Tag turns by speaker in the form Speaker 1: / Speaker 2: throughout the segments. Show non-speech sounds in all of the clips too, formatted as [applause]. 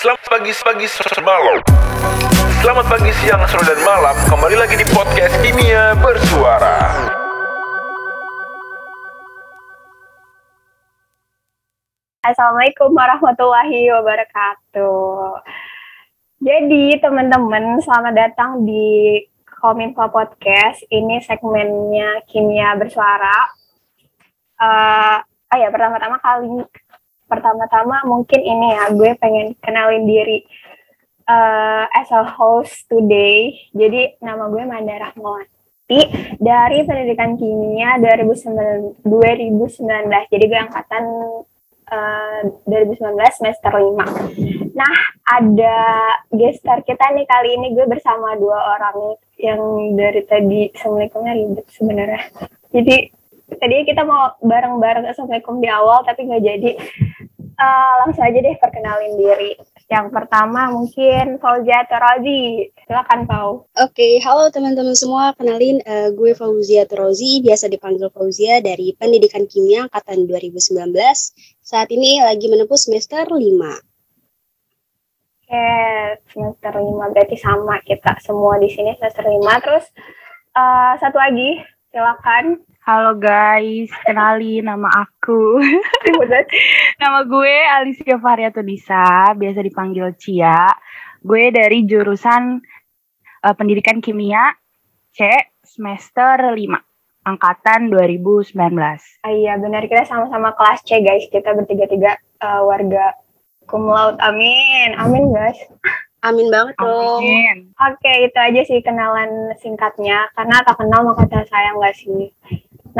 Speaker 1: Selamat pagi, pagi, malam. Selamat pagi, siang, sore, dan malam. Kembali lagi di podcast Kimia Bersuara.
Speaker 2: Assalamualaikum warahmatullahi wabarakatuh. Jadi teman-teman selamat datang di Kominfo Podcast. Ini segmennya Kimia Bersuara. Uh, oh ya pertama-tama kali pertama-tama mungkin ini ya gue pengen kenalin diri uh, as a host today. Jadi nama gue Manda Rahmawati dari Pendidikan Kimia 2019. 2019. Jadi gue angkatan uh, 2019 semester 5. Nah, ada gestar kita nih kali ini gue bersama dua orang yang dari tadi Assalamualaikumnya ribet sebenarnya. Jadi tadi kita mau bareng-bareng Assalamualaikum di awal tapi nggak jadi. Uh, langsung aja deh perkenalin diri. Yang pertama mungkin Fauzia Torozi. Silakan Pau.
Speaker 3: Oke, okay, halo teman-teman semua. Kenalin uh, gue Fauzia Torozi, biasa dipanggil Fauzia dari Pendidikan Kimia angkatan 2019. Saat ini lagi menempuh semester 5.
Speaker 2: Oke, semester 5 berarti sama kita semua di sini semester 5. Terus uh, satu lagi, silakan
Speaker 4: Halo guys, kenali nama aku. [laughs] nama gue Alicia Variatodisa, biasa dipanggil Cia. Gue dari jurusan uh, Pendidikan Kimia C semester 5 angkatan 2019.
Speaker 2: Ah, iya, benar kita sama-sama kelas C guys. Kita bertiga-tiga uh, warga cum laude. Amin. Amin guys.
Speaker 3: Amin banget dong.
Speaker 2: Amin. Oke, itu aja sih kenalan singkatnya. Karena tak kenal maka tak sayang gak sih?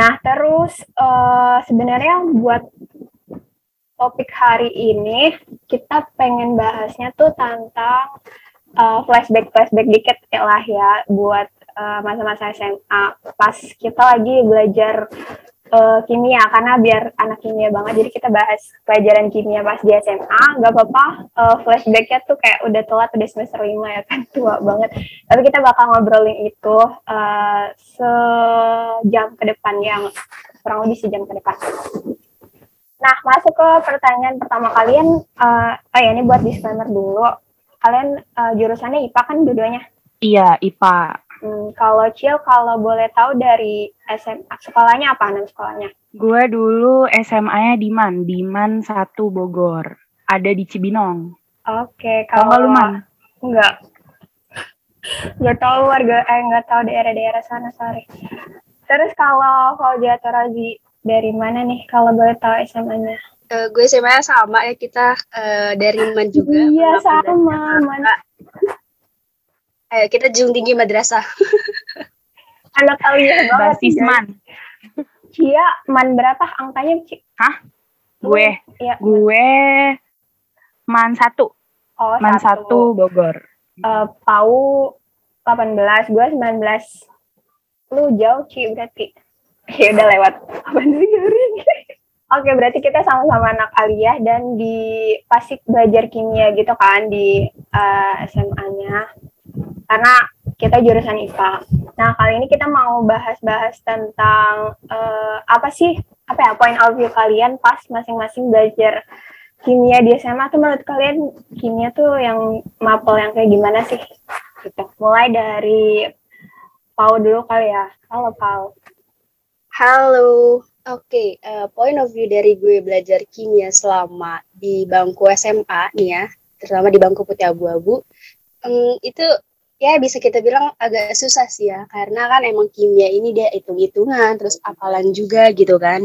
Speaker 2: Nah, terus uh, sebenarnya buat topik hari ini kita pengen bahasnya tuh tentang uh, flashback flashback dikit lah ya buat uh, masa-masa SMA pas kita lagi belajar uh, kimia karena biar anak kimia banget jadi kita bahas pelajaran kimia pas di SMA nggak apa-apa uh, flashbacknya tuh kayak udah telat udah semester lima ya kan [laughs] tua banget. Tapi kita bakal ngobrolin itu uh, sejam ke depan yang kurang lebih sejam ke depan. Nah masuk ke pertanyaan pertama kalian uh, oh ya ini buat disclaimer dulu. Kalian uh, jurusannya IPA kan dua-duanya?
Speaker 4: Iya IPA
Speaker 2: Hmm, kalau Cil, kalau boleh tahu dari SMA, sekolahnya apa nama sekolahnya?
Speaker 4: Gue dulu SMA-nya di Man, di Man 1 Bogor. Ada di Cibinong.
Speaker 2: Oke, okay, kalau...
Speaker 4: lu Man?
Speaker 2: Enggak. Enggak tahu warga, eh enggak tahu daerah-daerah sana, sorry. Terus kalau Fauzia Razi dari mana nih, kalau boleh tahu SMA-nya?
Speaker 3: Uh, gue SMA sama ya, kita uh, dari Man juga.
Speaker 2: Iya, sama, Man.
Speaker 3: Ayo kita jung tinggi madrasah. [laughs]
Speaker 2: Anak kalian
Speaker 4: banget. Basis man.
Speaker 2: Cia, man berapa angkanya, Ci?
Speaker 4: Hah? Gue. Ya, gue man satu.
Speaker 2: Oh,
Speaker 4: man satu, Bogor.
Speaker 2: Uh, Pau 18, gue 19. Lu jauh, Ci, berarti. [laughs] Ya udah lewat. Apa [laughs] Oke, berarti kita sama-sama anak aliyah dan di pasik belajar kimia gitu kan di uh, SMA-nya karena kita jurusan IPA. Nah, kali ini kita mau bahas-bahas tentang uh, apa sih apa ya point of view kalian pas masing-masing belajar kimia di SMA tuh menurut kalian kimia tuh yang mapel yang kayak gimana sih? Gitu. Mulai dari Pau dulu kali ya. Halo Pau.
Speaker 3: Halo. Oke, okay, uh, eh, point of view dari gue belajar kimia selama di bangku SMA nih ya, terutama di bangku putih abu-abu, um, itu ya bisa kita bilang agak susah sih ya karena kan emang kimia ini dia hitung-hitungan terus apalan juga gitu kan.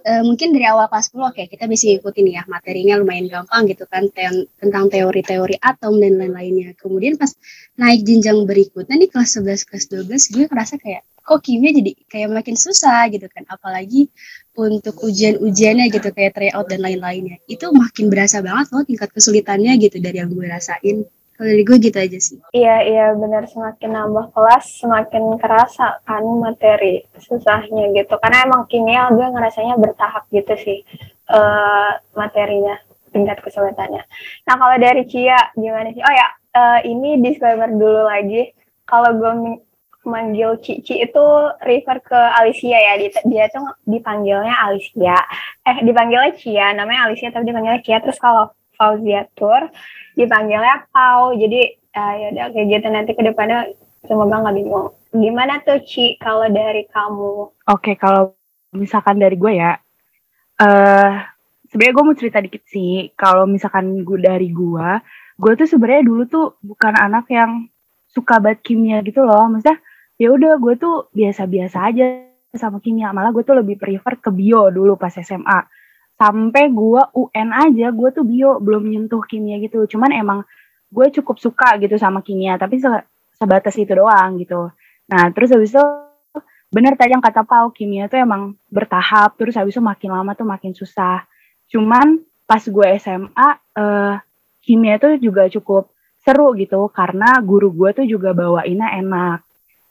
Speaker 3: E, mungkin dari awal kelas 10 oke kita bisa ikutin ya materinya lumayan gampang gitu kan ten tentang teori-teori atom dan lain-lainnya. Kemudian pas naik jenjang berikutnya di kelas 11 kelas 12 gue ngerasa kayak kok kimia jadi kayak makin susah gitu kan apalagi untuk ujian-ujiannya gitu kayak tryout dan lain-lainnya. Itu makin berasa banget loh tingkat kesulitannya gitu dari yang gue rasain kalau dari gue gitu aja sih.
Speaker 2: Iya, iya benar semakin nambah kelas semakin kerasa kan materi susahnya gitu. Karena emang kimia gue ngerasanya bertahap gitu sih uh, materinya tingkat kesulitannya. Nah kalau dari Cia gimana sih? Oh ya uh, ini disclaimer dulu lagi. Kalau gue manggil Cici itu refer ke Alicia ya. Dia, tuh dipanggilnya Alicia. Eh, dipanggilnya Cia. Namanya Alicia tapi dipanggilnya Cia. Terus kalau Fauzia Tour dipanggilnya Pau. Jadi uh, ya udah kayak gitu nanti ke depannya semoga nggak bingung. Gimana tuh Ci kalau dari kamu?
Speaker 4: Oke, kalau misalkan dari gue ya, uh, sebenarnya gue mau cerita dikit sih. Kalau misalkan gue dari gue, gue tuh sebenarnya dulu tuh bukan anak yang suka banget kimia gitu loh. Maksudnya ya udah gue tuh biasa-biasa aja sama kimia. Malah gue tuh lebih prefer ke bio dulu pas SMA. Sampai gue UN aja, gue tuh bio belum nyentuh kimia gitu. Cuman emang gue cukup suka gitu sama kimia, tapi se sebatas itu doang gitu. Nah terus habis itu bener tadi yang kata Pau, kimia tuh emang bertahap. Terus habis itu makin lama tuh makin susah. Cuman pas gue SMA, uh, kimia tuh juga cukup seru gitu karena guru gue tuh juga bawainnya enak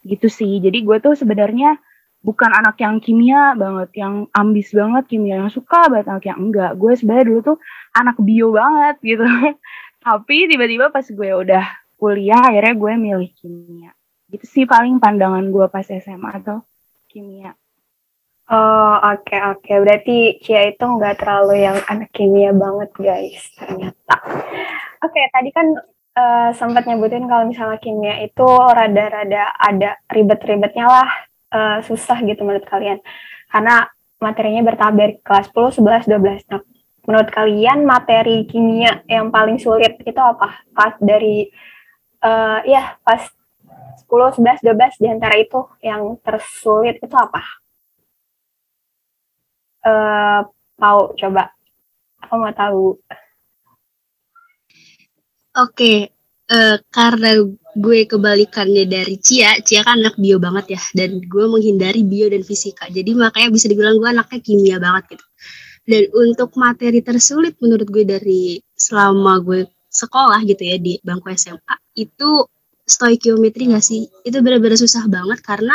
Speaker 4: gitu sih jadi gue tuh sebenarnya bukan anak yang kimia banget yang ambis banget kimia yang suka banget anak yang enggak. Gue sebenarnya dulu tuh anak bio banget gitu. [laughs] Tapi tiba-tiba pas gue udah kuliah akhirnya gue milih kimia. Gitu sih paling pandangan gue pas SMA atau kimia.
Speaker 2: Oh oke okay, oke. Okay. berarti Cia itu nggak terlalu yang anak kimia banget guys ternyata. Oke okay, tadi kan uh, sempat nyebutin kalau misalnya kimia itu rada-rada ada ribet-ribetnya lah uh, susah gitu menurut kalian karena materinya bertahap dari kelas 10, 11, 12. Nah menurut kalian materi kimia yang paling sulit itu apa? Pas dari uh, ya pas 10, 11, 12 di antara itu yang tersulit itu apa? uh, mau coba aku mau tahu
Speaker 3: oke okay. uh, karena gue kebalikannya dari Cia. Cia kan anak bio banget ya. Dan gue menghindari bio dan fisika. Jadi makanya bisa dibilang gue anaknya kimia banget gitu. Dan untuk materi tersulit menurut gue dari selama gue sekolah gitu ya di bangku SMA itu stoikiometri gak sih? Itu benar-benar susah banget karena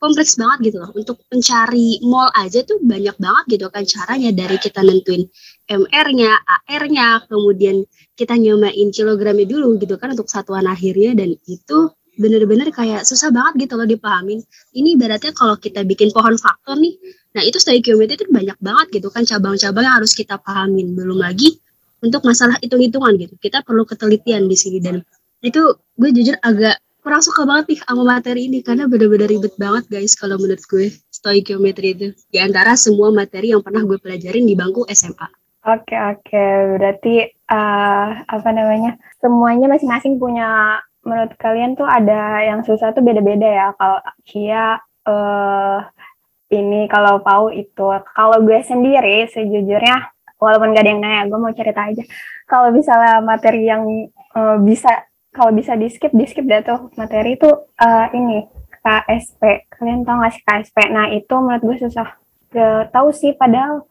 Speaker 3: kompleks banget gitu loh untuk mencari mall aja tuh banyak banget gitu kan caranya dari kita nentuin MR-nya, AR-nya, kemudian kita nyobain kilogramnya dulu gitu kan untuk satuan akhirnya dan itu bener-bener kayak susah banget gitu loh dipahamin. Ini ibaratnya kalau kita bikin pohon faktor nih, nah itu stoikiometri itu banyak banget gitu kan cabang-cabang yang harus kita pahamin. Belum lagi untuk masalah hitung-hitungan gitu. Kita perlu ketelitian di sini dan itu gue jujur agak kurang suka banget nih sama materi ini karena bener-bener ribet banget guys kalau menurut gue stoikiometri itu. Di antara semua materi yang pernah gue pelajarin di bangku SMA.
Speaker 2: Oke oke. Berarti uh, apa namanya semuanya masing-masing punya menurut kalian tuh ada yang susah tuh beda-beda ya? Kalau Kia uh, ini kalau Pau itu. Kalau gue sendiri sejujurnya walaupun gak ada yang nanya gue mau cerita aja. Kalau misalnya materi yang uh, bisa kalau bisa di skip di skip deh tuh materi itu uh, ini KSP kalian tahu nggak sih KSP nah itu menurut gue susah. Gak tahu sih padahal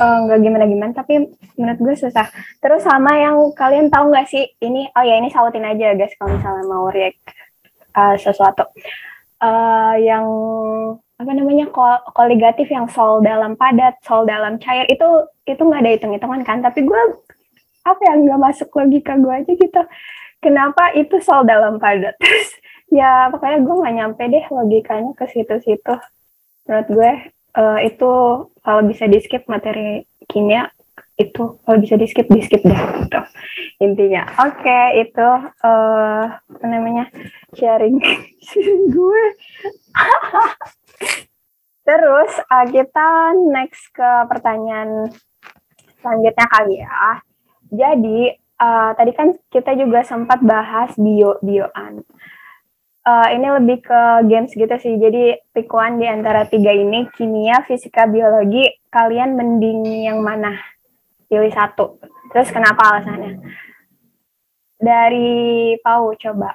Speaker 2: eh, nggak uh, gimana gimana tapi menurut gue susah. Terus sama yang kalian tahu nggak sih ini oh ya ini sautin aja guys kalau misalnya mau react uh, sesuatu. Uh, yang apa namanya kol koligatif yang sol dalam padat sol dalam cair itu itu nggak ada hitung hitungan kan tapi gue apa yang nggak masuk logika gue aja gitu kenapa itu soal dalam padat? [laughs] Terus ya pokoknya gue nggak nyampe deh logikanya ke situ-situ. Menurut gue uh, itu kalau bisa di skip materi kimia itu kalau bisa di skip di skip deh gitu. Intinya. Oke okay, itu uh, apa namanya sharing [laughs] gue. [laughs] Terus uh, kita next ke pertanyaan selanjutnya kali ya. Jadi uh, tadi kan kita juga sempat bahas bio bioan. Uh, ini lebih ke games gitu sih. Jadi one di antara tiga ini kimia, fisika, biologi. Kalian mending yang mana? Pilih satu. Terus kenapa alasannya? Dari Pau coba.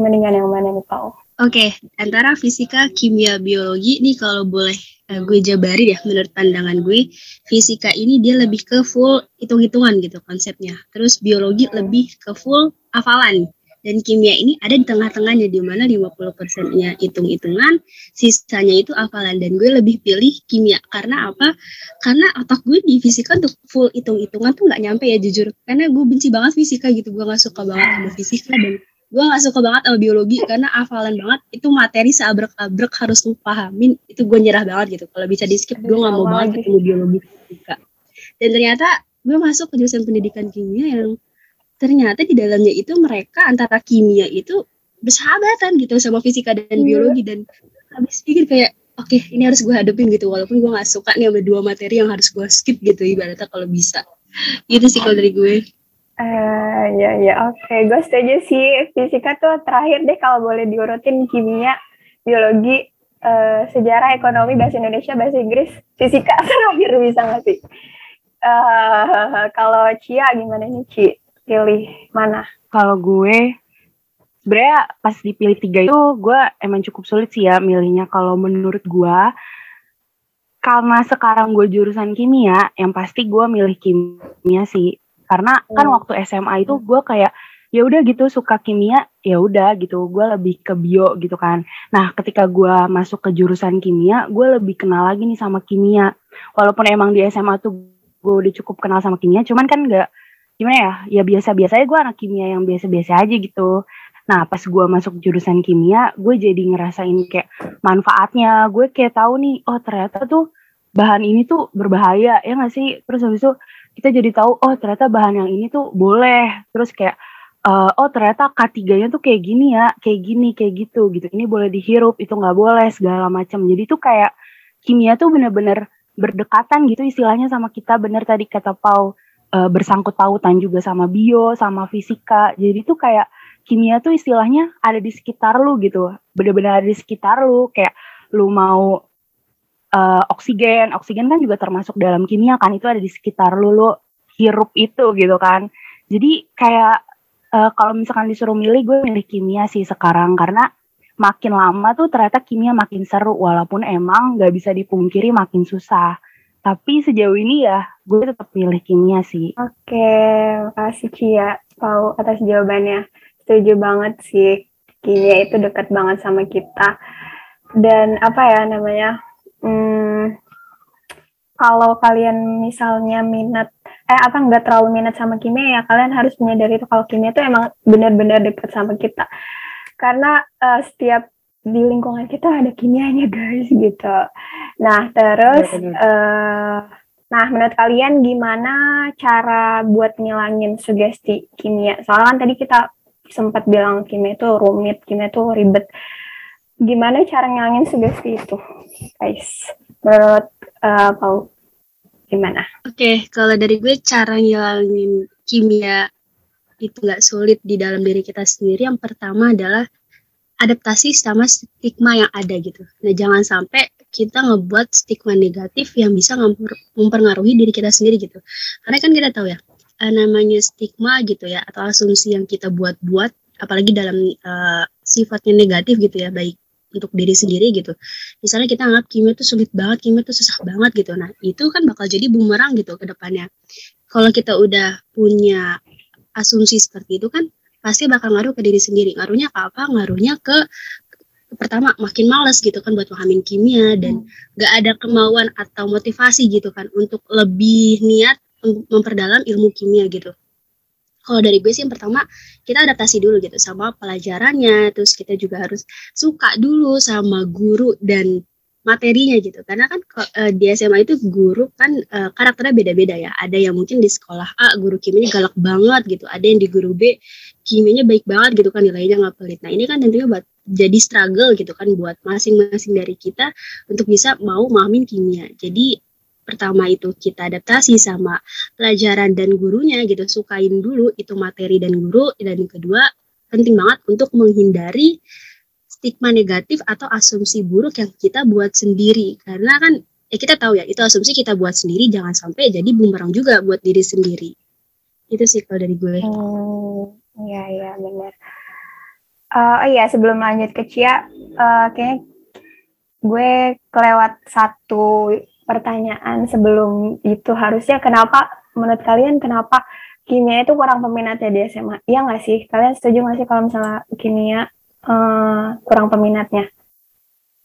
Speaker 2: Mendingan yang mana nih Pau?
Speaker 3: Oke, okay, antara fisika, kimia, biologi nih kalau boleh gue jabari ya menurut pandangan gue fisika ini dia lebih ke full hitung-hitungan gitu konsepnya. Terus biologi lebih ke full hafalan. Dan kimia ini ada di tengah-tengahnya di mana 50 persennya hitung-hitungan, sisanya itu hafalan. Dan gue lebih pilih kimia. Karena apa? Karena otak gue di fisika untuk full hitung-hitungan tuh nggak nyampe ya jujur. Karena gue benci banget fisika gitu, gue nggak suka banget sama fisika dan gue gak suka banget sama biologi karena hafalan banget itu materi seabrek-abrek harus lu pahamin itu gue nyerah banget gitu. Kalau bisa di skip gue gak mau banget ketemu biologi fisika. Dan ternyata gue masuk ke jurusan pendidikan kimia yang ternyata di dalamnya itu mereka antara kimia itu bersahabatan gitu sama fisika dan
Speaker 2: Iya.
Speaker 3: biologi dan habis pikir kayak oke ini harus gue hadapin gitu. Walaupun gue gak suka nih sama dua materi yang harus gue skip gitu ibaratnya kalau bisa. Itu sih kalau dari gue.
Speaker 2: Eh, ya ya oke, gue setuju sih. Fisika tuh terakhir deh kalau boleh diurutin kimia, biologi, eh, sejarah, ekonomi, bahasa Indonesia, bahasa Inggris, fisika [laughs] terakhir bisa nggak sih? Eh, kalau Cia gimana nih Ci? Pilih mana?
Speaker 4: Kalau gue sebenarnya pas dipilih tiga itu gue emang cukup sulit sih ya milihnya. Kalau menurut gue karena sekarang gue jurusan kimia, yang pasti gue milih kimia sih. Karena kan
Speaker 2: Hmm.
Speaker 4: waktu SMA itu gue kayak ya udah gitu suka kimia, ya udah gitu. Gue lebih ke bio gitu kan. Nah, ketika gue masuk ke jurusan kimia, gue lebih kenal lagi nih sama kimia. Walaupun emang di SMA tuh gue udah cukup kenal sama kimia, cuman kan nggak gimana ya ya biasa-biasa aja gue anak kimia yang biasa-biasa aja gitu nah pas gue masuk jurusan kimia gue jadi ngerasain kayak manfaatnya gue kayak tahu nih oh ternyata tuh bahan ini tuh berbahaya ya nggak sih terus habis itu kita jadi tahu oh ternyata bahan yang ini tuh boleh terus kayak eh, oh ternyata K3-nya tuh kayak gini ya kayak gini kayak gitu gitu ini boleh dihirup itu nggak boleh segala macam jadi tuh kayak kimia tuh bener-bener berdekatan gitu istilahnya sama kita bener tadi kata Pau eh, bersangkut pautan juga sama bio, sama fisika. Jadi tuh kayak kimia tuh istilahnya ada di sekitar lu gitu. Bener-bener ada di sekitar lu. Kayak lu mau eh, oksigen, oksigen kan juga termasuk dalam kimia kan. Itu ada di sekitar lu, lu hirup itu gitu kan. Jadi kayak eh, kalau misalkan disuruh milih, gue milih kimia sih sekarang. Karena makin lama tuh ternyata kimia makin seru. Walaupun emang gak bisa dipungkiri makin susah. Tapi sejauh ini ya gue tetap milih kimia sih.
Speaker 2: Oke, makasih Cia, Pau atas jawabannya. Setuju banget sih, kimia itu dekat banget sama kita. Dan apa ya namanya? Hmm, kalau kalian misalnya minat, eh apa nggak terlalu minat sama kimia ya kalian harus menyadari itu kalau kimia itu emang benar-benar dekat sama kita. Karena eh, setiap di lingkungan kita ada kimianya guys gitu. Nah terus, eh, nah menurut kalian gimana cara buat ngilangin sugesti kimia? Soalnya kan tadi kita sempat bilang kimia itu rumit, kimia itu ribet. Gimana cara ngilangin sugesti itu, guys? Menurut eh, Pau, gimana?
Speaker 3: Oke, kalau dari gue cara ngilangin kimia itu nggak sulit di dalam diri kita sendiri. Yang pertama adalah adaptasi sama stigma yang ada gitu. Nah, jangan sampai kita ngebuat stigma negatif yang bisa mempengaruhi diri kita sendiri gitu. Karena kan kita tahu ya, eh, namanya stigma gitu ya, atau asumsi yang kita buat-buat, apalagi dalam eh, sifatnya negatif gitu ya, baik untuk diri sendiri gitu. Misalnya kita anggap kimia itu sulit banget, kimia itu susah banget gitu. Nah, itu kan bakal jadi bumerang gitu ke depannya. Kalau kita udah punya asumsi seperti itu kan pasti bakal ngaruh ke diri sendiri. Ngaruhnya ke apa? Ngaruhnya ke pertama makin males gitu kan buat pahamin kimia dan gak ada kemauan atau motivasi gitu kan untuk lebih niat mem- memperdalam ilmu kimia gitu. Kalau dari gue sih yang pertama kita adaptasi dulu gitu sama pelajarannya, terus kita juga harus suka dulu sama guru dan materinya gitu. Karena kan eh, di SMA itu guru kan eh, karakternya beda-beda ya. Ada yang mungkin di sekolah A guru kimianya galak banget gitu, ada yang di guru B kimianya baik banget gitu kan nilainya nggak pelit. Nah ini kan tentunya buat jadi struggle gitu kan buat masing-masing dari kita untuk bisa mau mahamin kimia. Jadi pertama itu kita adaptasi sama pelajaran dan gurunya gitu, sukain dulu itu materi dan guru. Dan yang kedua penting banget untuk menghindari stigma negatif atau asumsi buruk yang kita buat sendiri. Karena kan ya kita tahu ya itu asumsi kita buat sendiri jangan sampai jadi bumerang juga buat diri sendiri. Itu sih kalau dari gue.
Speaker 2: Hmm, iya iya benar. Eh, oh iya sebelum lanjut ke Cia, eh, kayaknya gue kelewat satu pertanyaan sebelum itu harusnya kenapa menurut kalian kenapa kimia itu kurang peminatnya di SMA? Iya nggak sih? Kalian setuju nggak sih kalau misalnya kimia eh, kurang peminatnya?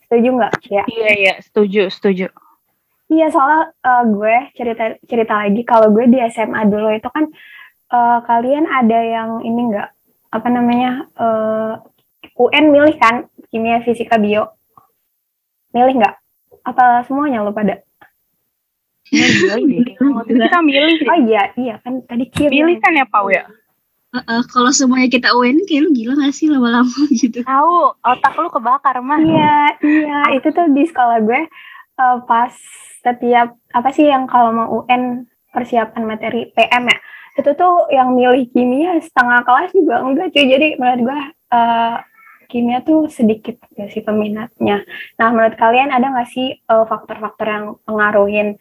Speaker 2: Setuju nggak Cia?
Speaker 4: Iya iya setuju setuju.
Speaker 2: Iya soalnya eh, gue cerita cerita lagi kalau gue di SMA dulu itu kan eh, kalian ada yang ini nggak apa namanya uh, UN milih kan kimia fisika bio milih nggak apa semuanya lo pada
Speaker 4: milih deh waktu itu kita milih
Speaker 2: oh iya iya kan tadi kimia
Speaker 4: milih kan ya Pau ya?
Speaker 3: Uh, uh, kalau semuanya kita UN kayak lu gila gak sih lama-lama [laughs] gitu?
Speaker 4: Tahu otak lu kebakar mah
Speaker 2: iya iya. Itu tuh di sekolah gue uh, pas setiap apa sih yang kalau mau UN persiapan materi PM ya itu tuh yang milih kimia setengah kelas juga enggak cuy. Jadi menurut gue uh, kimia tuh sedikit gak sih peminatnya. Nah menurut kalian ada nggak sih uh, faktor-faktor yang pengaruhin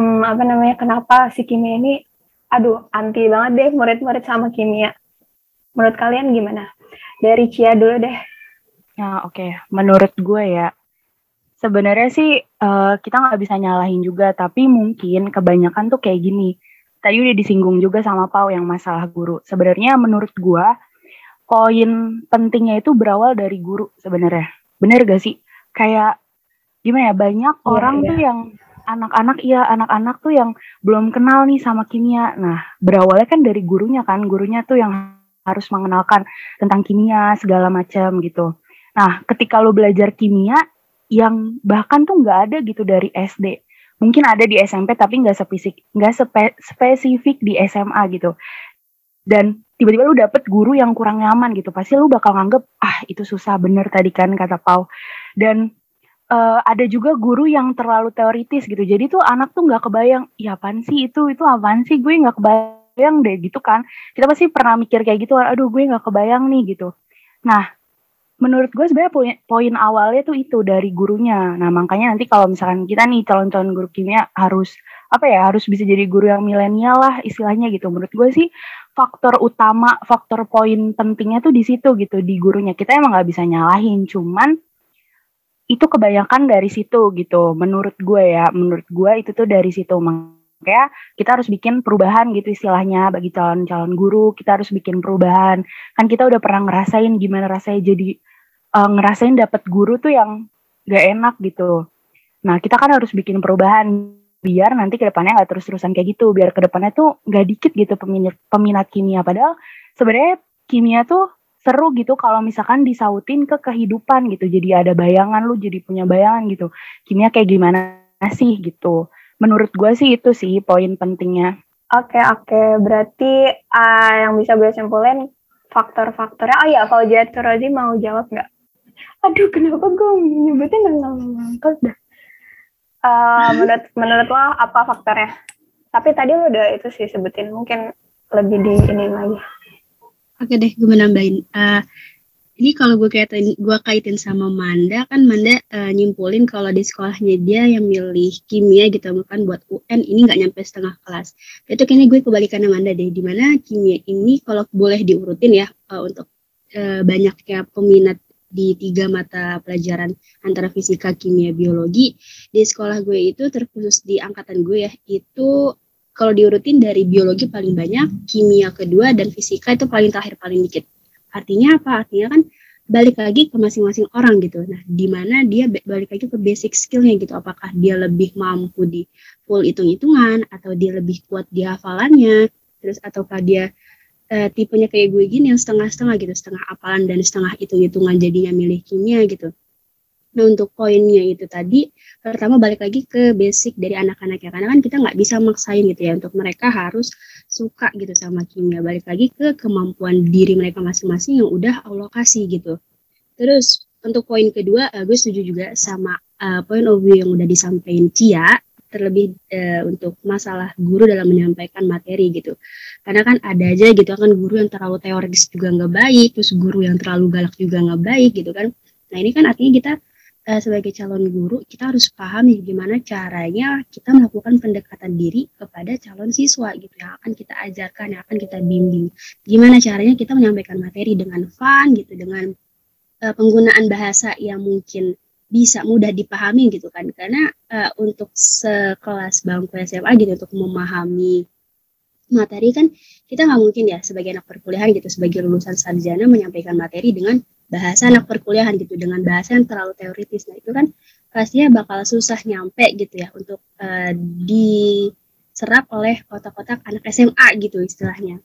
Speaker 2: hmm, apa namanya kenapa si kimia ini aduh anti banget deh murid-murid sama kimia. Menurut kalian gimana? Dari Cia dulu deh.
Speaker 4: Ya oke, okay. menurut gue ya sebenarnya sih uh, kita nggak bisa nyalahin juga, tapi mungkin kebanyakan tuh kayak gini. Tadi udah disinggung juga sama Pau yang masalah guru. Sebenarnya menurut gue poin pentingnya itu berawal dari guru sebenarnya. Bener gak sih? Kayak gimana ya banyak yeah, orang yeah. tuh yang anak-anak iya anak-anak tuh yang belum kenal nih sama kimia. Nah, berawalnya kan dari gurunya kan, gurunya tuh yang harus mengenalkan tentang kimia segala macam gitu. Nah, ketika lo belajar kimia yang bahkan tuh nggak ada gitu dari SD. Mungkin ada di SMP tapi nggak spesifik nggak spe, spesifik di SMA gitu. Dan tiba-tiba lu dapet guru yang kurang nyaman gitu, pasti lu bakal nganggep ah itu susah bener tadi kan kata Pau. Dan uh, ada juga guru yang terlalu teoritis gitu. Jadi tuh anak tuh nggak kebayang, ya apaan sih itu, itu apaan sih gue nggak kebayang deh gitu kan. Kita pasti pernah mikir kayak gitu, aduh gue nggak kebayang nih gitu. Nah, menurut gue sebenarnya poin, poin awalnya tuh itu dari gurunya. Nah, makanya nanti kalau misalkan kita nih calon-calon guru kimia harus apa ya, harus bisa jadi guru yang milenial lah istilahnya gitu. Menurut gue sih faktor utama, faktor poin pentingnya tuh di situ gitu di gurunya. Kita emang nggak bisa nyalahin, cuman itu kebanyakan dari situ gitu. Menurut gue ya menurut gue itu tuh dari situ. Makanya kita harus bikin perubahan gitu istilahnya bagi calon-calon guru. Kita harus bikin perubahan. Kan kita udah pernah ngerasain gimana rasanya jadi uh, ngerasain dapat guru tuh yang gak enak gitu. Nah kita kan harus bikin perubahan biar nanti ke depannya nggak terus-terusan kayak gitu. Biar ke depannya tuh nggak dikit gitu peminat peminat kimia. Padahal sebenarnya kimia tuh seru gitu kalau misalkan disautin ke kehidupan gitu. Jadi ada bayangan lu jadi punya bayangan gitu. Kimia kayak gimana sih gitu? Menurut gue sih itu sih poin pentingnya.
Speaker 2: Oke okay, oke. Okay. berarti uh, yang bisa gue simpulin faktor-faktornya oh ya kalau jatuh Rozi mau jawab nggak? Aduh kenapa gue nyebutin ngangkat dah? Uh, [laughs] menurut menurut lo apa faktornya? Tapi tadi lo udah itu sih sebutin mungkin lebih di ini lagi
Speaker 3: Oke deh, gue menambahin. Uh, ini kalau gue kaitin, gue kaitin sama Manda, kan Manda uh, nyimpulin kalau di sekolahnya dia yang milih kimia gitu, bukan buat UN ini nggak nyampe setengah kelas. Itu kayaknya gue kebalikan sama Manda deh, di mana kimia ini kalau boleh diurutin ya uh, untuk uh, banyaknya peminat di tiga mata pelajaran antara fisika, kimia, biologi di sekolah gue itu terkhusus di angkatan gue ya itu kalau diurutin dari biologi paling banyak, kimia kedua, dan fisika itu paling terakhir paling dikit. Artinya apa? Artinya kan balik lagi ke masing-masing orang gitu. Nah, di mana dia balik lagi ke basic skillnya gitu. Apakah dia lebih mampu di full hitung-hitungan atau dia lebih kuat di hafalannya, terus ataukah dia uh, tipenya kayak gue gini yang setengah-setengah gitu, setengah hafalan dan setengah hitung-hitungan jadinya milih kimia gitu. Nah untuk poinnya itu tadi, pertama balik lagi ke basic dari anak-anak ya, karena kan kita nggak bisa maksain gitu ya, untuk mereka harus suka gitu sama kimia. Balik lagi ke kemampuan diri mereka masing-masing yang udah Allah kasih gitu. Terus untuk poin kedua, uh, gue setuju juga sama uh, point of view yang udah disampaikan Cia, terlebih uh, untuk masalah guru dalam menyampaikan materi gitu. Karena kan ada aja gitu kan guru yang terlalu teoritis juga nggak baik, terus guru yang terlalu galak juga nggak baik gitu kan. Nah ini kan artinya kita uh, sebagai calon guru kita harus paham nih gimana caranya kita melakukan pendekatan diri kepada calon siswa gitu yang akan kita ajarkan akan kita bimbing. Gimana caranya kita menyampaikan materi dengan fun gitu dengan uh, penggunaan bahasa yang mungkin bisa mudah dipahami gitu kan. Karena uh, untuk sekelas bangku SMA gitu untuk memahami materi kan kita nggak mungkin ya sebagai anak perkuliahan gitu sebagai lulusan sarjana menyampaikan materi dengan bahasa anak perkuliahan gitu dengan bahasa yang terlalu teoritis. Nah itu kan pastinya bakal susah nyampe gitu ya untuk uh, diserap oleh kotak-kotak anak SMA gitu istilahnya.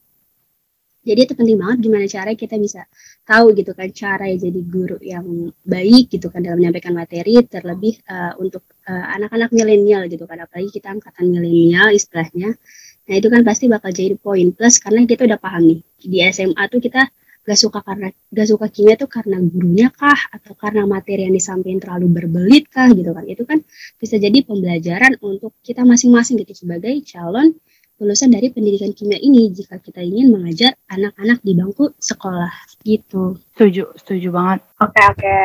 Speaker 3: Jadi itu penting banget gimana cara kita bisa tahu gitu kan cara ya jadi guru yang baik gitu kan dalam menyampaikan materi terlebih uh, untuk uh, anak-anak milenial gitu kan. Apalagi kita angkatan milenial istilahnya. Nah itu kan pasti bakal jadi poin. Plus karena kita udah paham nih di SMA tuh kita gak suka karena gak suka kimia tuh karena gurunya kah atau karena materi yang disampaikan terlalu berbelit kah gitu kan itu kan bisa jadi pembelajaran untuk kita masing-masing gitu sebagai calon lulusan dari pendidikan kimia ini jika kita ingin mengajar anak-anak di bangku sekolah gitu.
Speaker 4: Setuju, setuju banget.
Speaker 2: Oke, oke.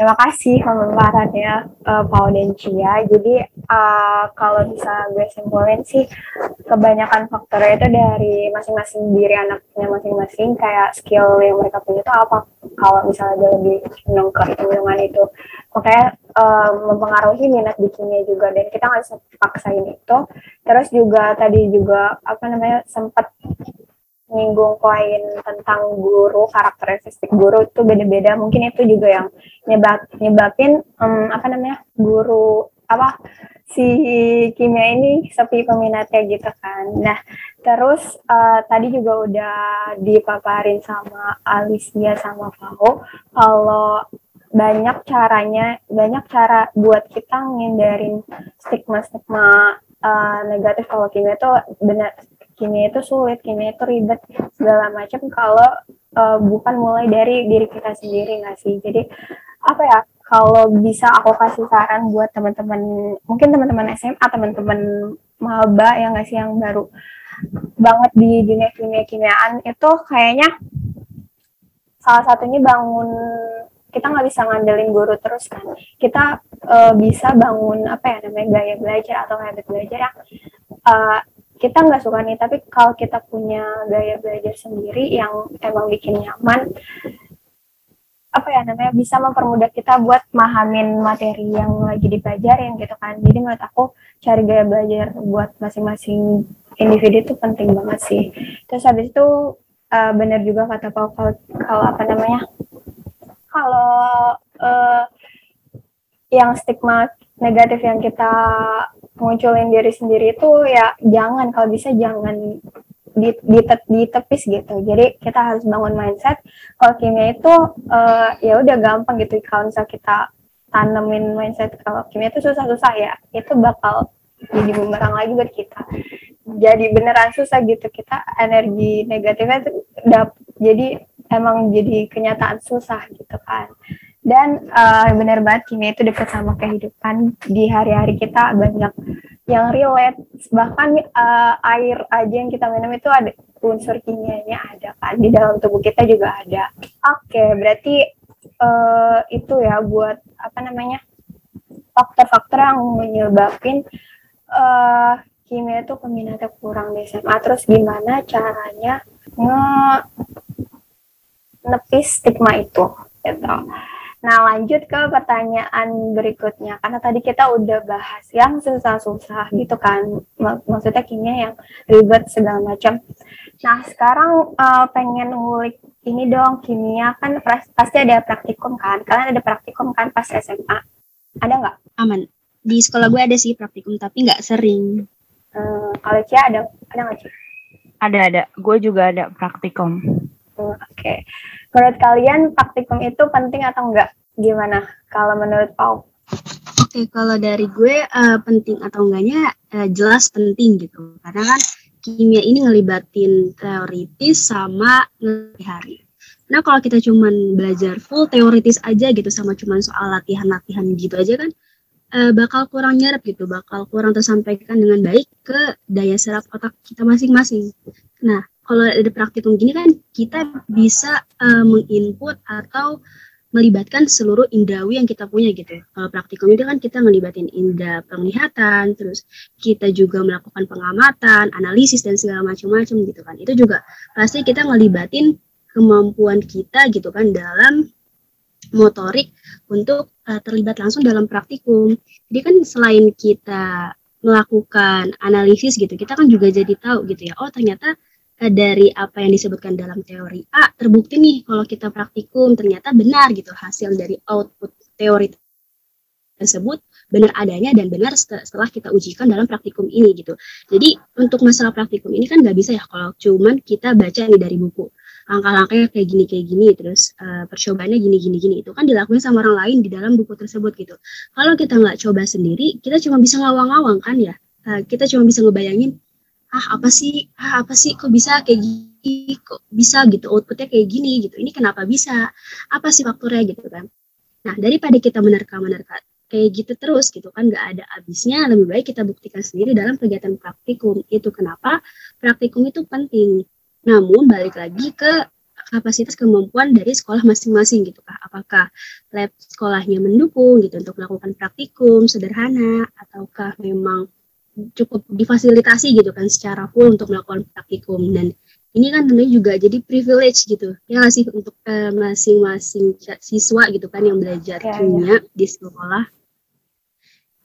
Speaker 2: Terima kasih pemaparannya uh, Paul dan Cia. Jadi uh, kalau bisa gue simpulin sih kebanyakan faktornya itu dari masing-masing diri anaknya masing-masing kayak skill yang mereka punya itu apa. Kalau misalnya dia lebih senang ke hitung-hitungan itu, makanya uh, mempengaruhi minat di kimia juga dan kita nggak bisa paksain itu. Terus juga tadi juga apa namanya sempat nyinggung poin tentang guru karakteristik guru itu beda-beda. Mungkin itu juga yang nyebab nyebabin um, apa namanya guru apa si kimia ini sepi peminatnya gitu kan. Nah terus uh, tadi juga udah dipaparin sama Alicia sama Fao kalau banyak caranya banyak cara buat kita ngindarin stigma-stigma uh, negatif kalau kimia itu benar kimia itu sulit, kimia itu ribet segala macam kalau uh, bukan mulai dari diri kita sendiri nggak sih. Jadi apa ya? Kalau bisa aku kasih saran buat teman-teman, mungkin teman-teman SMA, teman-teman maba yang nggak sih yang baru banget di dunia kimia kimiaan itu kayaknya salah satunya bangun kita nggak bisa ngandelin guru terus kan kita uh, bisa bangun apa ya namanya gaya belajar atau habit belajar yang uh, kita nggak suka nih tapi kalau kita punya gaya belajar sendiri yang emang bikin nyaman apa ya namanya bisa mempermudah kita buat mahamin materi yang lagi dipelajarin gitu kan. Jadi menurut aku cari gaya belajar buat masing-masing individu itu penting banget sih. Terus habis itu uh, benar juga kata Paul kalau, kalau apa namanya kalau uh, yang stigma negatif yang kita munculin diri sendiri itu ya jangan kalau bisa jangan di, di, ditepis gitu. Jadi kita harus bangun mindset kalau kimia itu uh, ya udah gampang gitu kalau misal kita tanemin mindset kalau kimia itu susah-susah ya itu bakal jadi bumerang lagi buat kita. Jadi beneran susah gitu kita energi negatifnya itu jadi emang jadi kenyataan susah gitu kan dan uh, benar banget kimia itu dekat sama kehidupan di hari-hari kita banyak yang relate. Bahkan uh, air aja yang kita minum itu ada unsur kimianya ada kan di dalam tubuh kita juga ada. Oke okay, berarti uh, itu ya buat apa namanya faktor-faktor yang menyebabkan uh, kimia itu peminatnya kurang di SMA terus gimana caranya nge nepis stigma itu gitu Nah, lanjut ke pertanyaan berikutnya. Karena tadi kita udah bahas yang susah-susah gitu kan. Maksudnya kimia yang ribet segala macam. Nah, sekarang uh, pengen ngulik ini dong kimia kan pasti ada praktikum kan. Kalian ada praktikum kan pas SMA? Ada nggak?
Speaker 3: Aman. Di sekolah gue ada sih praktikum, tapi nggak sering.
Speaker 2: Hmm, kalau Cia ada ada nggak Cia?
Speaker 4: Ada ada. Gue juga ada praktikum.
Speaker 2: Hmm, Oke. Okay. Menurut kalian praktikum itu penting atau enggak? Gimana kalau menurut Pau?
Speaker 3: Oke, okay, kalau dari gue uh, penting atau enggaknya uh, jelas penting gitu. Karena kan kimia ini ngelibatin teoritis sama hari. Nah, kalau kita cuman belajar full teoritis aja gitu sama cuman soal latihan-latihan gitu aja kan uh, bakal kurang nyerap gitu, bakal kurang tersampaikan dengan baik ke daya serap otak kita masing-masing. Nah, kalau ada praktikum gini kan kita bisa uh, menginput atau melibatkan seluruh indrawi yang kita punya gitu. Kalau praktikum itu kan kita ngelibatin indera penglihatan, terus kita juga melakukan pengamatan, analisis dan segala macam-macam gitu kan. Itu juga pasti kita ngelibatin kemampuan kita gitu kan dalam motorik untuk uh, terlibat langsung dalam praktikum. Jadi kan selain kita melakukan analisis gitu, kita kan juga jadi tahu gitu ya. Oh ternyata dari apa yang disebutkan dalam teori A terbukti nih kalau kita praktikum ternyata benar gitu hasil dari output teori tersebut benar adanya dan benar setelah kita ujikan dalam praktikum ini gitu. Jadi untuk masalah praktikum ini kan nggak bisa ya kalau cuman kita baca nih dari buku langkah-langkahnya kayak gini kayak gini terus uh, percobaannya gini gini gini itu kan dilakukan sama orang lain di dalam buku tersebut gitu. Kalau kita nggak coba sendiri, kita cuma bisa ngawang-ngawang kan ya. Uh, kita cuma bisa ngebayangin ah apa sih? Ah apa sih? Kok bisa kayak gini? Kok bisa gitu? Outputnya kayak gini gitu. Ini kenapa bisa? Apa sih faktornya? Gitu kan. Nah daripada kita menerka-menerka kayak gitu terus gitu kan nggak ada habisnya lebih baik kita buktikan sendiri dalam kegiatan praktikum. Itu kenapa? Praktikum itu penting. Namun balik lagi ke kapasitas kemampuan dari sekolah masing-masing gitu kah? Apakah lab sekolahnya mendukung gitu untuk melakukan praktikum sederhana ataukah memang cukup difasilitasi gitu kan secara full untuk melakukan praktikum dan ini kan tentunya juga jadi privilege gitu. Ya sih? Untuk eh, masing-masing uh, siswa gitu kan yang belajar ya, kimia ya. di sekolah.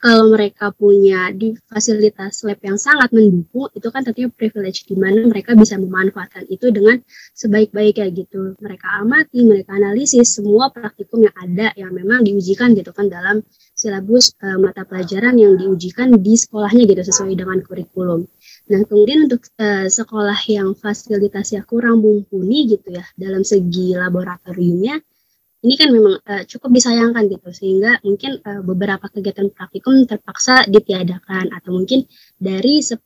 Speaker 3: Kalau mereka punya di fasilitas lab yang sangat mendukung itu kan tentunya privilege di mana mereka bisa memanfaatkan itu dengan sebaik-baiknya gitu. Mereka amati mereka analisis semua praktikum yang ada yang memang diujikan gitu kan dalam silabus uh, mata pelajaran yang diujikan di sekolahnya gitu sesuai dengan kurikulum. Nah kemudian untuk uh, sekolah yang fasilitasnya kurang mumpuni gitu ya dalam segi laboratoriumnya ini kan memang uh, cukup disayangkan gitu sehingga mungkin uh, beberapa kegiatan praktikum terpaksa ditiadakan atau mungkin dari 10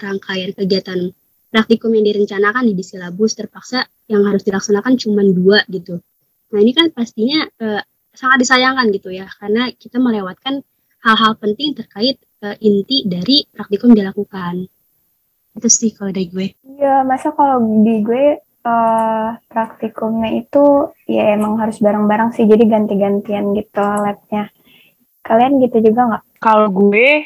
Speaker 3: rangkaian kegiatan praktikum yang direncanakan di silabus terpaksa yang harus dilaksanakan cuma dua gitu. Nah ini kan pastinya uh, sangat disayangkan gitu ya karena kita melewatkan hal-hal penting terkait uh, inti dari praktikum dilakukan. Itu sih kalau dari gue.
Speaker 2: Iya masa kalau di gue uh, praktikumnya itu ya emang harus bareng-bareng sih jadi ganti-gantian gitu labnya. Kalian gitu juga nggak?
Speaker 4: Kalau gue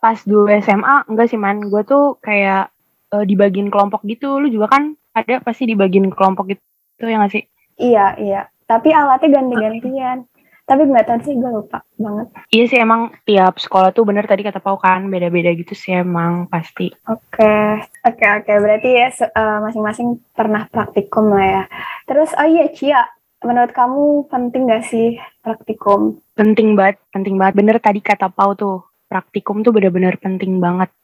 Speaker 4: pas dulu SMA enggak sih man. Gue tuh kayak uh, dibagiin kelompok gitu. Lu juga kan ada pasti dibagiin kelompok gitu ya nggak sih?
Speaker 2: Iya iya tapi alatnya ganti-gantian. Tapi nggak tahu sih gue lupa banget.
Speaker 4: Iya sih emang tiap sekolah tuh bener tadi kata Pau kan beda-beda gitu sih emang pasti.
Speaker 2: Oke. Okay. oke okay, oke. Okay. berarti ya uh, masing-masing pernah praktikum lah ya. Terus oh iya Cia menurut kamu penting gak sih praktikum?
Speaker 4: Penting banget penting banget. Bener tadi kata Pau tuh praktikum tuh bener-bener penting banget.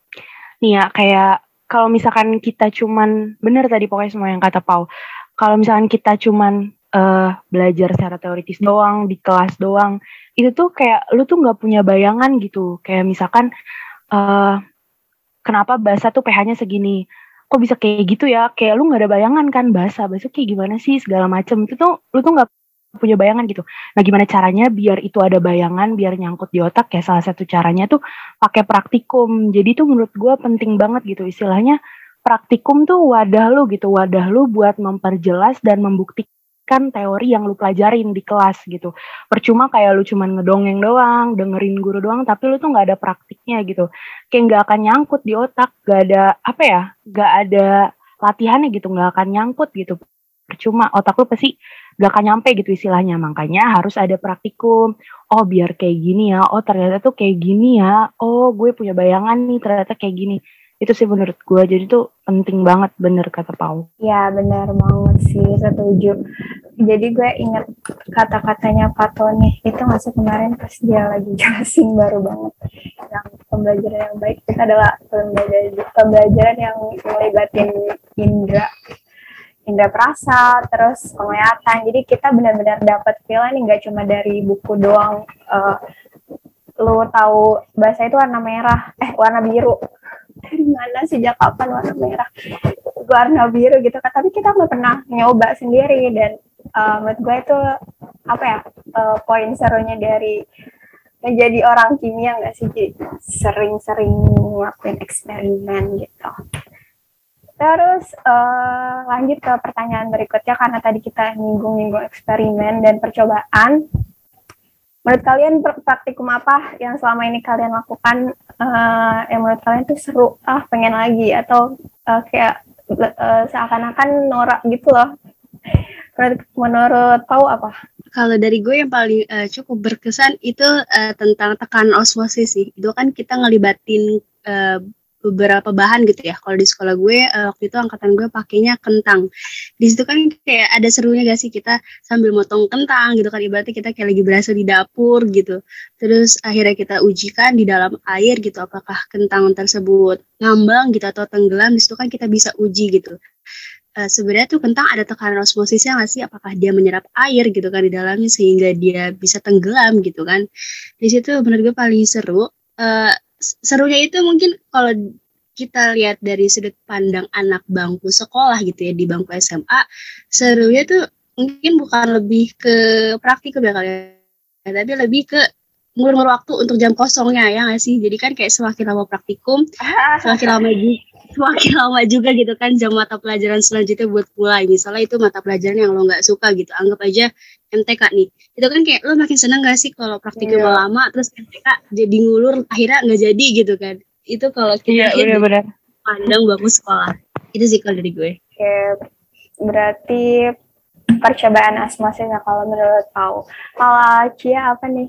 Speaker 4: Nih ya kayak kalau misalkan kita cuman bener tadi pokoknya semua yang kata Pau. Kalau misalkan kita cuman uh, belajar secara teoritis doang di kelas doang. Itu tuh kayak lu tuh nggak punya bayangan gitu. Kayak misalkan uh, kenapa bahasa tuh pH-nya segini? Kok bisa kayak gitu ya? Kayak lu nggak ada bayangan kan bahasa bahasa kayak gimana sih segala macem. Itu tuh lu tuh nggak punya bayangan gitu. Nah, gimana caranya biar itu ada bayangan, biar nyangkut di otak? Ya salah satu caranya tuh pakai praktikum. Jadi tuh menurut gue penting banget gitu. Istilahnya praktikum tuh wadah lu gitu, wadah lu buat memperjelas dan membuktikan kan teori yang lu pelajarin di kelas gitu. Percuma kayak lu cuman ngedongeng doang, dengerin guru doang, tapi lu tuh nggak ada praktiknya gitu. Kayak nggak akan nyangkut di otak, nggak ada apa ya, nggak ada latihannya gitu, nggak akan nyangkut gitu. Percuma otak lu pasti nggak akan nyampe gitu istilahnya. Makanya harus ada praktikum. Oh biar kayak gini ya, oh ternyata tuh kayak gini ya, oh gue punya bayangan nih ternyata kayak gini itu sih menurut gue jadi tuh penting banget bener kata Pau
Speaker 2: ya benar banget sih setuju. Jadi gue inget kata-katanya Pak Tony. Itu masih kemarin pas dia lagi [laughs] jelasin baru banget. Yang pembelajaran yang baik itu adalah pembelajaran pembelajaran yang melibatin indra indra perasa terus penglihatan. Jadi kita benar-benar dapat feel nih nggak cuma dari buku doang. Uh, lu tahu bahasa itu warna merah eh warna biru dari mana sejak kapan warna merah? Warna biru gitu kan. Tapi kita nggak pernah nyoba sendiri. Dan uh, menurut gue itu apa ya uh, poin serunya dari menjadi orang kimia nggak sih? Sering-sering ngelakuin eksperimen gitu. Terus uh, lanjut ke pertanyaan berikutnya. Karena tadi kita nyinggung-nyinggung eksperimen dan percobaan menurut kalian praktikum apa yang selama ini kalian lakukan uh, yang menurut kalian tuh seru? Ah pengen lagi. Atau uh, kayak uh, seakan-akan norak gitu loh. Menurut tahu apa?
Speaker 3: Kalau dari gue yang paling uh, cukup berkesan itu uh, tentang tekanan osmosis sih. Itu kan kita ngelibatin uh, beberapa bahan gitu ya. Kalau di sekolah gue uh, waktu itu angkatan gue pakainya kentang. Di situ kan kayak ada serunya gak sih kita sambil motong kentang gitu kan ibaratnya kita kayak lagi berasa di dapur gitu. Terus akhirnya kita ujikan di dalam air gitu apakah kentang tersebut ngambang gitu atau tenggelam. Di situ kan kita bisa uji gitu. Uh, sebenarnya tuh kentang ada tekanan osmosisnya nggak sih? Apakah dia menyerap air gitu kan di dalamnya sehingga dia bisa tenggelam gitu kan? Di situ menurut gue paling seru. Uh, serunya itu mungkin kalau kita lihat dari sudut pandang anak bangku sekolah gitu ya di bangku SMA serunya tuh mungkin bukan lebih ke praktikum ya ya tapi lebih ke ngurung waktu untuk jam kosongnya ya nggak sih? Jadi kan kayak semakin lama praktikum [laughs] semakin lama juga semakin lama juga gitu kan jam mata pelajaran selanjutnya buat mulai. Misalnya itu mata pelajaran yang lo nggak suka gitu anggap aja MTK nih. Itu kan kayak lo makin seneng gak sih kalau praktikum yeah. lama terus MTK jadi ngulur akhirnya nggak jadi gitu kan? Itu kalau kita
Speaker 4: yeah, bener,
Speaker 3: pandang bagus sekolah. Itu sih kalau dari gue.
Speaker 2: Oke berarti percobaan asmosis ya kalau menurut kau kalau Cia apa nih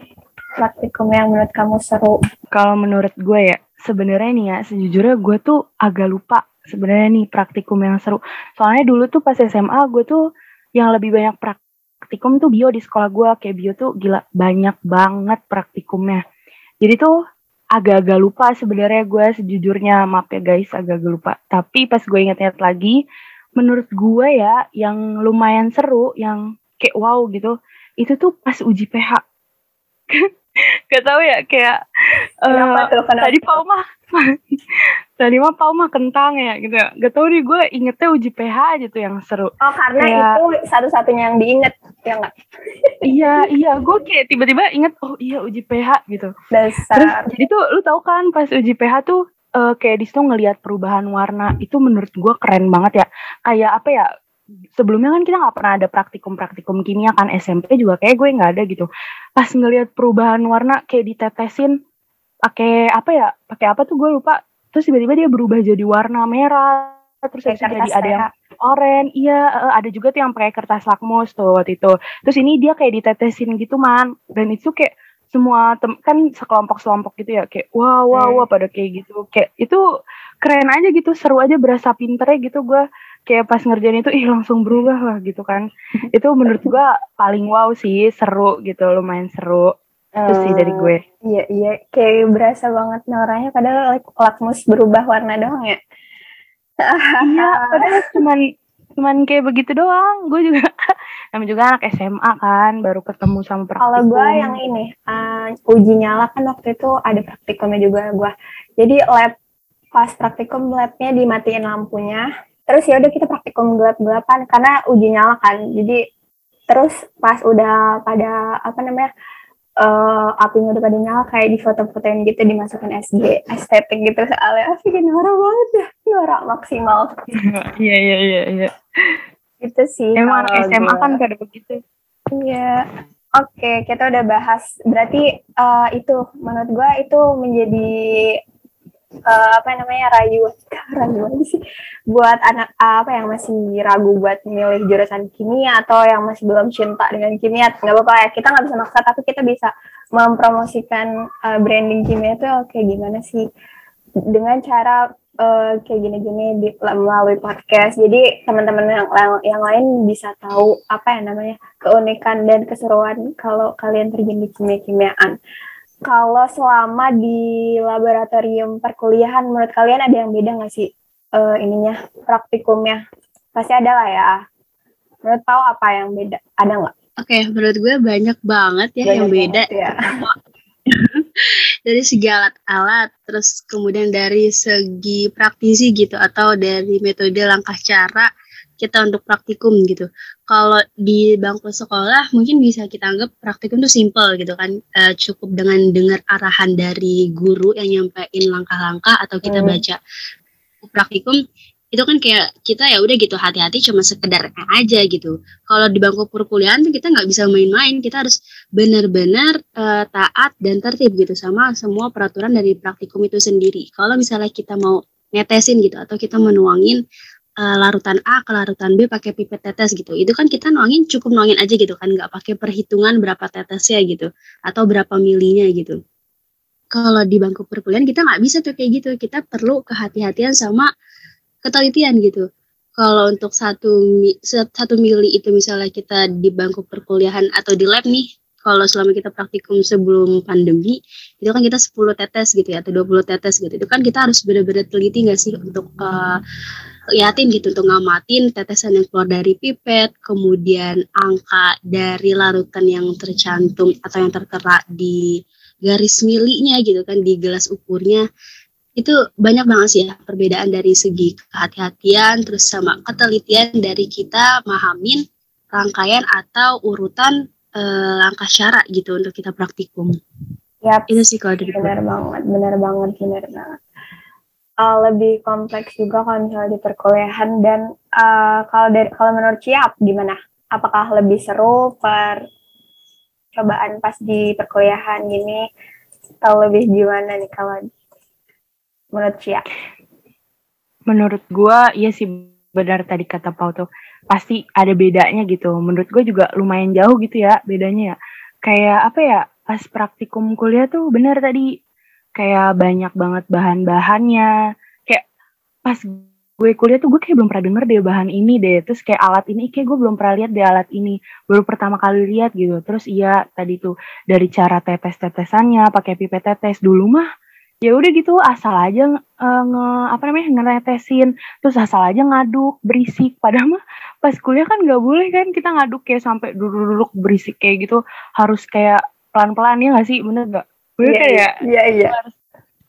Speaker 2: praktikum yang menurut kamu seru?
Speaker 4: Kalau menurut gue ya, sebenarnya nih ya, sejujurnya gue tuh agak lupa sebenarnya nih praktikum yang seru. Soalnya dulu tuh pas SMA gue tuh yang lebih banyak praktikum tuh bio di sekolah gue. Kayak bio tuh gila banyak banget praktikumnya. Jadi tuh agak-agak lupa sebenarnya gue sejujurnya maaf ya guys agak-agak lupa. Tapi pas gue inget-inget lagi, menurut gue ya yang lumayan seru, yang kayak wow gitu, itu tuh pas uji PH. [laughs] gak tahu ya kayak
Speaker 2: kenapa uh, tuh? Kenapa
Speaker 4: tadi Pau mah [laughs] tadi mah Pau mah kentang ya gitu ya. Gak tau nih gue ingetnya uji PH aja tuh yang seru.
Speaker 2: Oh karena kayak, itu satu-satunya yang diinget ya nggak? [laughs]
Speaker 4: Iya iya gue kayak tiba-tiba inget oh iya uji PH gitu.
Speaker 2: Dasar.
Speaker 4: terus jadi tuh lu tau kan pas uji PH tuh uh, kayak di situ ngelihat perubahan warna itu menurut gue keren banget ya. Kayak apa ya sebelumnya kan kita nggak pernah ada praktikum-praktikum kimia kan SMP juga kayak gue nggak ada gitu. Pas ngelihat perubahan warna kayak ditetesin pakai apa ya pakai apa tuh gue lupa. Terus tiba-tiba dia berubah jadi warna merah terus habis jadi ada yang oranye iya ada juga tuh yang pakai kertas lakmus tuh waktu itu. Terus ini dia kayak ditetesin gitu man. Dan itu kayak semua tem kan sekelompok sekelompok gitu ya kayak wah wah wah pada kayak gitu. Kayak itu keren aja gitu seru aja berasa pinternya gitu gue kayak pas ngerjain itu ih langsung berubah lah gitu kan. Itu menurut gua paling wow sih seru gitu lumayan seru. Itu sih dari gue.
Speaker 2: iya iya. Kayak berasa banget noranya padahal lakmus berubah warna doang ya.
Speaker 4: Iya [laughs] padahal cuman cuman kayak begitu doang. Gue juga [laughs] namanya juga anak SMA kan baru ketemu sama praktikum
Speaker 2: kalau gue yang ini uh, uji nyala kan waktu itu ada praktikumnya juga gue jadi lab pas praktikum labnya dimatiin lampunya terus ya udah kita praktikum gelap-gelapan karena uji nyala kan. Jadi terus pas udah pada apa namanya uh, apinya udah pada nyala kayak di foto-fotoin gitu dimasukin SG estetik gitu soalnya. Asik norak banget ya norak maksimal. [laughs]
Speaker 4: Iya iya iya iya.
Speaker 2: Itu sih
Speaker 4: emang SMA gue. kan gak begitu.
Speaker 2: Iya. Oke okay, kita udah bahas. Berarti uh, itu menurut gue itu menjadi uh, apa namanya rayu [laughs] rayu sih? Buat anak apa yang masih ragu buat milih jurusan kimia atau yang masih belum cinta dengan kimia nggak apa-apa ya. Kita nggak bisa maksa tapi kita bisa mempromosikan uh, branding kimia itu kayak gimana sih? Dengan cara uh, kayak gini-gini melalui podcast. Jadi teman-teman yang yang lain bisa tahu apa ya namanya keunikan dan keseruan kalau kalian terjun di kimia-kimiaan kalau selama di laboratorium perkuliahan menurut kalian ada yang beda nggak sih uh, ininya praktikumnya? Pasti ada lah ya. Menurut tahu apa yang beda? Ada nggak?
Speaker 3: Oke okay, menurut gue banyak banget ya banyak yang beda ya. [laughs] dari segi alat-alat terus kemudian dari segi praktisi gitu atau dari metode langkah cara kita untuk praktikum gitu. Kalau di bangku sekolah mungkin bisa kita anggap praktikum itu simple gitu kan, e, cukup dengan dengar arahan dari guru yang nyampein langkah-langkah atau kita hmm. baca praktikum itu kan kayak kita ya udah gitu hati-hati cuma sekedar aja gitu. Kalau di bangku perkuliahan tuh kita nggak bisa main-main, kita harus benar-benar uh, taat dan tertib gitu sama semua peraturan dari praktikum itu sendiri. Kalau misalnya kita mau netesin gitu atau kita menuangin larutan A ke larutan B pakai pipet tetes gitu. Itu kan kita nuangin cukup nuangin aja gitu kan, nggak pakai perhitungan berapa tetesnya gitu. Atau berapa milinya gitu. kalau di bangku perkuliahan kita nggak bisa tuh kayak gitu. Kita perlu kehati-hatian sama ketelitian gitu. Kalau untuk satu satu mili itu misalnya kita di bangku perkuliahan atau di lab nih kalau selama kita praktikum sebelum pandemi itu kan kita 10 tetes gitu ya atau 20 tetes gitu. Itu kan kita harus benar-benar teliti nggak sih untuk uh, liatin gitu untuk ngamatin tetesan yang keluar dari pipet kemudian angka dari larutan yang tercantum atau yang tertera di garis milinya gitu kan di gelas ukurnya itu banyak banget sih ya perbedaan dari segi kehati-hatian terus sama ketelitian dari kita mahamin rangkaian atau urutan uh, langkah syarat gitu untuk kita praktikum.
Speaker 2: Yap,
Speaker 3: itu sih kalau dari
Speaker 2: benar banget, benar banget, benar banget. Uh, lebih kompleks juga kalau misalnya di perkuliahan dan uh, kalau dari kalau menurut Ciap gimana? Apakah lebih seru per cobaan pas di perkuliahan gini atau lebih gimana nih kalau menurut Ciap?
Speaker 4: Menurut gua iya sih benar tadi kata Pau tuh pasti ada bedanya gitu. Menurut gue juga lumayan jauh gitu ya bedanya ya. Kayak apa ya pas praktikum kuliah tuh bener tadi kayak banyak banget bahan-bahannya. Kayak pas gue kuliah tuh gue kayak belum pernah denger deh bahan ini deh. Terus kayak alat ini kayak gue belum pernah lihat deh alat ini. Baru pertama kali lihat gitu. Terus iya tadi tuh dari cara tetes-tetesannya pakai pipet tetes dulu mah ya udah gitu asal aja uh, nge apa namanya ngeretesin terus asal aja ngaduk berisik padahal mah pas kuliah kan nggak boleh kan kita ngaduk kayak sampai duduk-duduk berisik kayak gitu harus kayak pelan-pelan ya nggak sih bener nggak
Speaker 2: bener yeah, kayak iya iya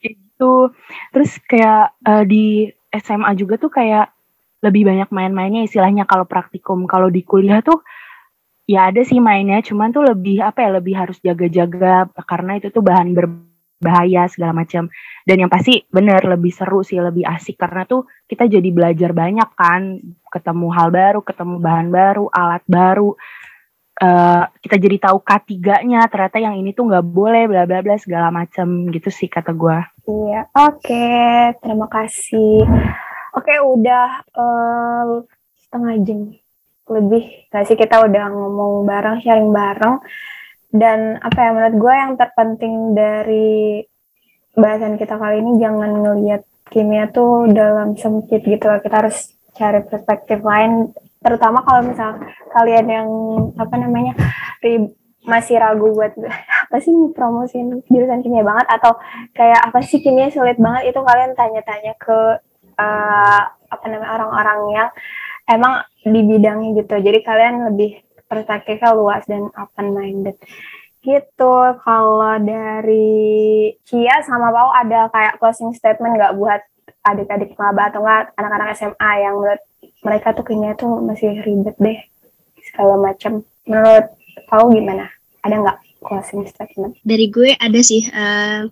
Speaker 4: kayak gitu. Terus kayak uh, di SMA juga tuh kayak lebih banyak main-mainnya istilahnya kalau praktikum. Kalau di kuliah tuh ya ada sih mainnya cuman tuh lebih apa ya lebih harus jaga-jaga karena itu tuh bahan ber bahaya segala macam. Dan yang pasti bener lebih seru sih lebih asik karena tuh kita jadi belajar banyak kan. Ketemu hal baru ketemu bahan baru alat baru uh, kita jadi tahu K3-nya ternyata yang ini tuh nggak boleh bla bla bla segala macam gitu sih kata gue
Speaker 2: iya oke okay. terima kasih. Oke okay, udah uh, setengah jam lebih. Gak sih kita udah ngomong bareng sharing bareng. Dan apa ya menurut gue yang terpenting dari bahasan kita kali ini jangan ngelihat kimia tuh dalam sempit gitu kita harus cari perspektif lain terutama kalau misal kalian yang apa namanya masih ragu buat [laughs] apa sih promosiin jurusan kimia banget atau kayak apa sih kimia sulit banget itu kalian tanya-tanya ke uh, apa namanya orang-orang yang emang di bidangnya gitu. Jadi kalian lebih perspektifnya luas dan open minded gitu. Kalau dari Kia sama Pau ada kayak closing statement nggak buat adik-adik maba atau enggak anak-anak SMA yang menurut mereka tuh kayaknya tuh masih ribet deh segala macam menurut Pau gimana? Ada nggak closing statement
Speaker 3: dari gue ada sih uh,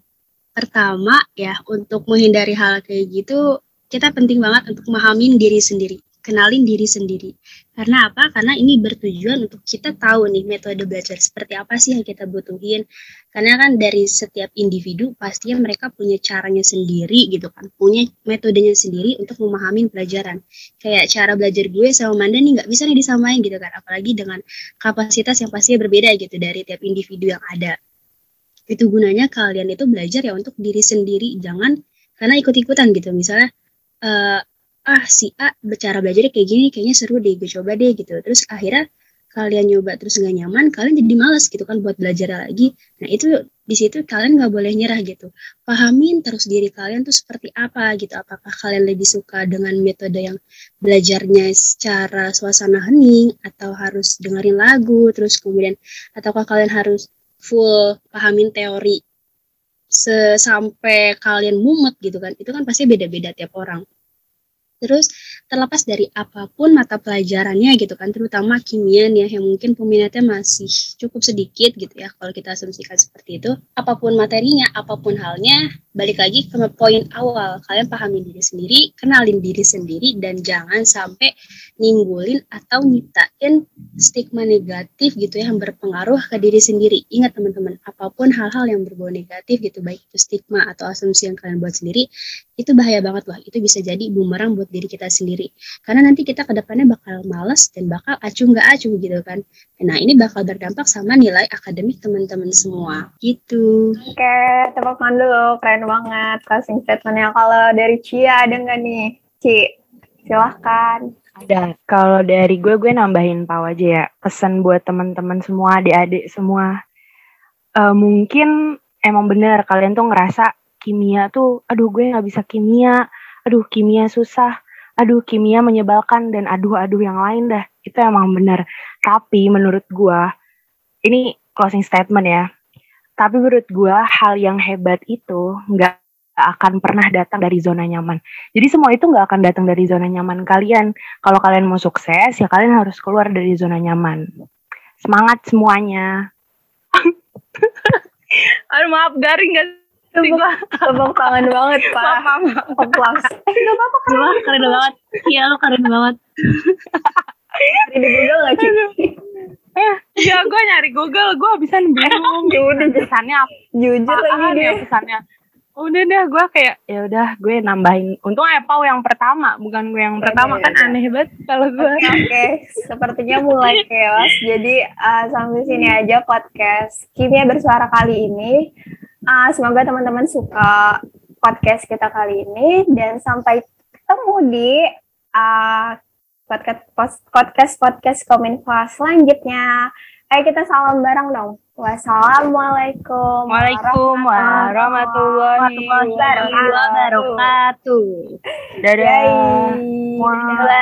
Speaker 3: pertama ya untuk menghindari hal kayak gitu kita penting banget untuk memahami diri sendiri kenalin diri sendiri. Karena apa? Karena ini bertujuan untuk kita tahu nih metode belajar seperti apa sih yang kita butuhin. Karena kan dari setiap individu pastinya mereka punya caranya sendiri gitu kan, punya metodenya sendiri untuk memahami pelajaran. Kayak cara belajar gue sama Manda nih nggak bisa nih disamain gitu kan, apalagi dengan kapasitas yang pastinya berbeda gitu dari tiap individu yang ada. Itu gunanya kalian itu belajar ya untuk diri sendiri, jangan karena ikut-ikutan gitu. Misalnya uh, ah si A bicara belajarnya kayak gini kayaknya seru deh gue coba deh gitu. Terus akhirnya kalian nyoba terus nggak nyaman kalian jadi malas gitu kan buat belajar lagi. Nah itu di situ kalian nggak boleh nyerah gitu. Pahamin terus diri kalian tuh seperti apa gitu. Apakah kalian lebih suka dengan metode yang belajarnya secara suasana hening atau harus dengerin lagu terus kemudian ataukah kalian harus full pahamin teori sampai kalian mumet gitu kan? Itu kan pasti beda-beda tiap orang Terus terlepas dari apa pun mata pelajarannya gitu kan, terutama kimia nih ya, yang mungkin peminatnya masih cukup sedikit gitu ya kalau kita asumsikan seperti itu. Apa pun materinya, apa pun halnya, balik lagi ke poin awal, kalian pahami diri sendiri, kenalin diri sendiri dan jangan sampai nimbulin atau nyiptain stigma negatif gitu ya yang berpengaruh ke diri sendiri. Ingat teman-teman, apa pun hal-hal yang berbau negatif gitu baik itu stigma atau asumsi yang kalian buat sendiri, itu bahaya banget loh. Itu bisa jadi bumerang buat diri kita sendiri. Karena nanti kita ke depannya bakal males dan bakal acuh nggak acuh gitu kan. Nah ini bakal berdampak sama nilai akademik teman-teman semua gitu.
Speaker 2: Oke, tepuk tangan dulu. Keren banget closing statementnya. Kalau dari Cia ada nggak nih? Ci, silahkan.
Speaker 4: Ada. Kalau dari gue, gue nambahin pau aja ya. Pesan buat teman-teman semua, adik-adik semua. Eh, mungkin emang bener kalian tuh ngerasa kimia tuh, aduh gue nggak bisa kimia, aduh kimia susah, aduh kimia menyebalkan dan aduh-aduh yang lain dah. Itu emang bener. Tapi menurut gue, ini closing statement ya. Tapi menurut gue hal yang hebat itu nggak akan pernah datang dari zona nyaman. Jadi semua itu nggak akan datang dari zona nyaman kalian. Kalau kalian mau sukses, ya kalian harus keluar dari zona nyaman. Semangat semuanya. [laughs] Aduh maaf garing gak sih
Speaker 2: Tepuk, tangan banget, Pak.
Speaker 4: Maaf, maaf. [laughs]
Speaker 2: Eh, nggak apa-apa?
Speaker 3: Wah keren banget. Iya lo keren banget. [laughs]
Speaker 2: Di Google nggak, Ci?
Speaker 4: Eh, ya gue nyari Google, gue bisa bingung. [laughs]
Speaker 2: Ya udah,
Speaker 4: pesannya apa
Speaker 2: Jujur lagi
Speaker 4: apaan ya pesannya. Udah deh, gue kayak ya udah gue nambahin. Untung Epau yang pertama, bukan gue yang pertama kan
Speaker 2: Yaudah.
Speaker 4: aneh banget kalau gue.
Speaker 2: Oke, sepertinya mulai chaos. Jadi uh, sampai sini aja podcast Kimia Bersuara kali ini. Uh, semoga teman-teman suka podcast kita kali ini dan sampai ketemu di uh, podcast podcast podcast Kominfo selanjutnya. Ayo kita salam bareng dong. Wassalamualaikum
Speaker 4: Waalaikumsalam warahmatullahi
Speaker 2: wabarakatuh.
Speaker 4: Dadah.
Speaker 2: Dadah.